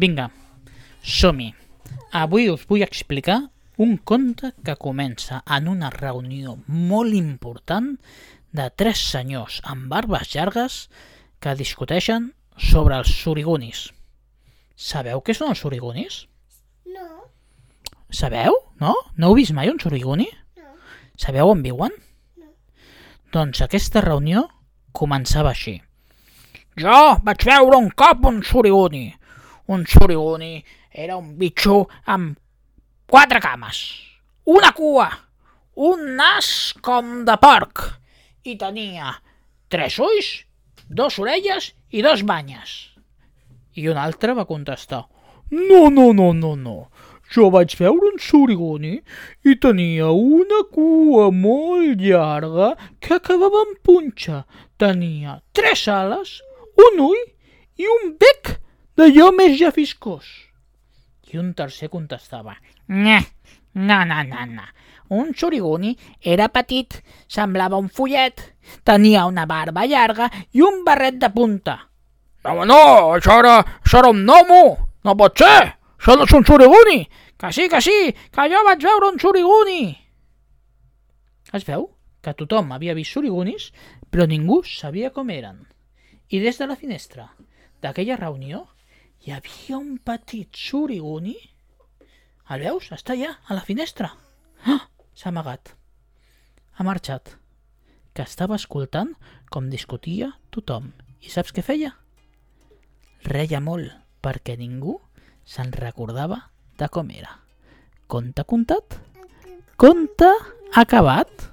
Vinga, som-hi. Avui us vull explicar un conte que comença en una reunió molt important de tres senyors amb barbes llargues que discuteixen sobre els surigunis. Sabeu què són els surigunis? No, Sabeu? No? No heu vist mai un suriguni? no. Sabeu on viuen? Doncs aquesta reunió començava així. Jo vaig veure un cop un suriguni. Un suriguni era un bitxo amb quatre cames, una cua, un nas com de porc i tenia tres ulls, dos orelles i dos banyes. I un altre va contestar No, no, no, no, no. Jo vaig veure un surigoni i tenia una cua molt llarga que acabava en punxa. Tenia tres ales, un ull i un bec d'allò més llafiscós. I un tercer contestava Nye, no, no, no, no. Un surigoni era petit, semblava un follet, tenia una barba llarga i un barret de punta. No, no, això era, això era un gnomo, no pot ser, això no és un suriguni, que sí, que sí, que jo vaig veure un suriguni. Es veu que tothom havia vist surigunis, però ningú sabia com eren. I des de la finestra d'aquella reunió hi havia un petit suriguni. El veus? Està allà, a la finestra. Ah, S'ha amagat. Ha marxat. Que estava escoltant com discutia tothom. I saps què feia? Reia molt, perquè ningú se'n recordava de com era. Conte contat? Conte acabat?